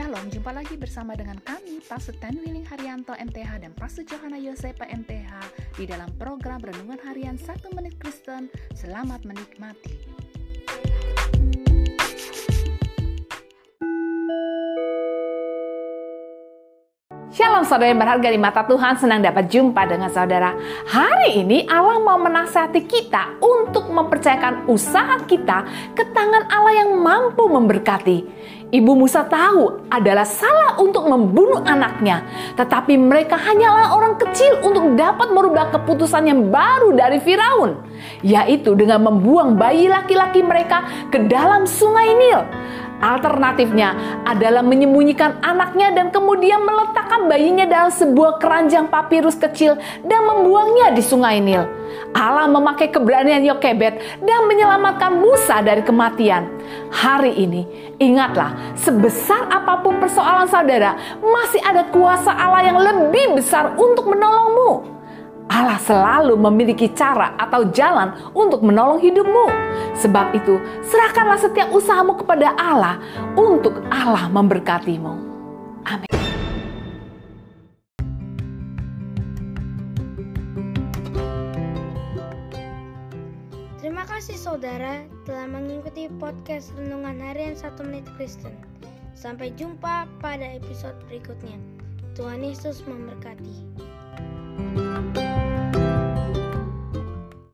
Shalom, jumpa lagi bersama dengan kami, Pastor Ten Willing Haryanto MTH dan Pastor Johanna Yosepa MTH di dalam program Renungan Harian 1 Menit Kristen. Selamat menikmati. Shalom saudara yang berharga di mata Tuhan, senang dapat jumpa dengan saudara. Hari ini Allah mau menasihati kita untuk mempercayakan usaha kita ke tangan Allah yang mampu memberkati. Ibu Musa tahu adalah salah untuk membunuh anaknya, tetapi mereka hanyalah orang kecil untuk dapat merubah keputusan yang baru dari Firaun, yaitu dengan membuang bayi laki-laki mereka ke dalam sungai Nil. Alternatifnya adalah menyembunyikan anaknya dan kemudian meletakkan bayinya dalam sebuah keranjang papirus kecil dan membuangnya di sungai Nil. Allah memakai keberanian Yokebet dan menyelamatkan Musa dari kematian. Hari ini, ingatlah, sebesar apa pun persoalan saudara, masih ada kuasa Allah yang lebih besar untuk menolongmu. Allah selalu memiliki cara atau jalan untuk menolong hidupmu. Sebab itu, serahkanlah setiap usahamu kepada Allah untuk Allah memberkatimu. Amin. Terima kasih saudara telah mengikuti podcast Renungan Harian 1 Menit Kristen. Sampai jumpa pada episode berikutnya. Tuhan Yesus memberkati.